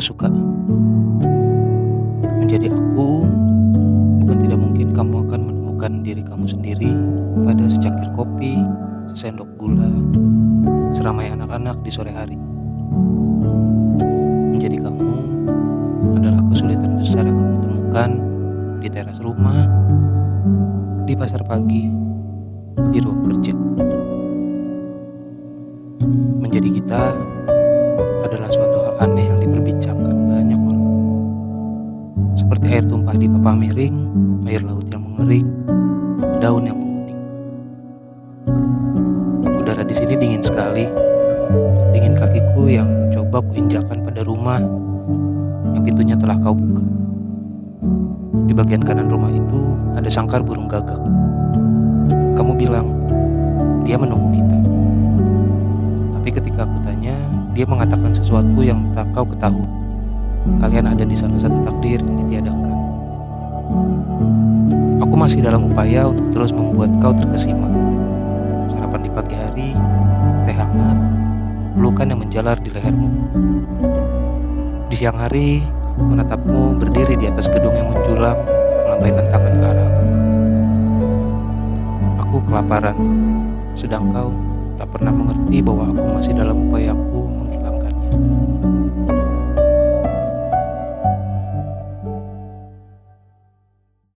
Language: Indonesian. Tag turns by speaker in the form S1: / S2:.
S1: minuman kesukaan. Menjadi aku, bukan tidak mungkin kamu akan menemukan diri kamu sendiri pada secangkir kopi, sesendok gula, seramai anak-anak di sore hari. Menjadi kamu adalah kesulitan besar yang aku temukan di teras rumah, di pasar pagi, di ruang kerja. Menjadi kita adalah suatu hal aneh yang Seperti air tumpah di papan miring, air laut yang mengering, daun yang menguning. Udara di sini dingin sekali. Dingin kakiku yang coba kuinjakan pada rumah yang pintunya telah kau buka. Di bagian kanan rumah itu ada sangkar burung gagak. Kamu bilang dia menunggu kita. Tapi ketika aku tanya, dia mengatakan sesuatu yang tak kau ketahui. Kalian ada di salah satu takdir yang ditiadakan. Aku masih dalam upaya untuk terus membuat kau terkesima. Sarapan di pagi hari, teh hangat, pelukan yang menjalar di lehermu. Di siang hari, menatapmu berdiri di atas gedung yang menjulang, melambaikan tangan ke arahku. Aku kelaparan, sedang kau tak pernah mengerti bahwa aku masih dalam upayaku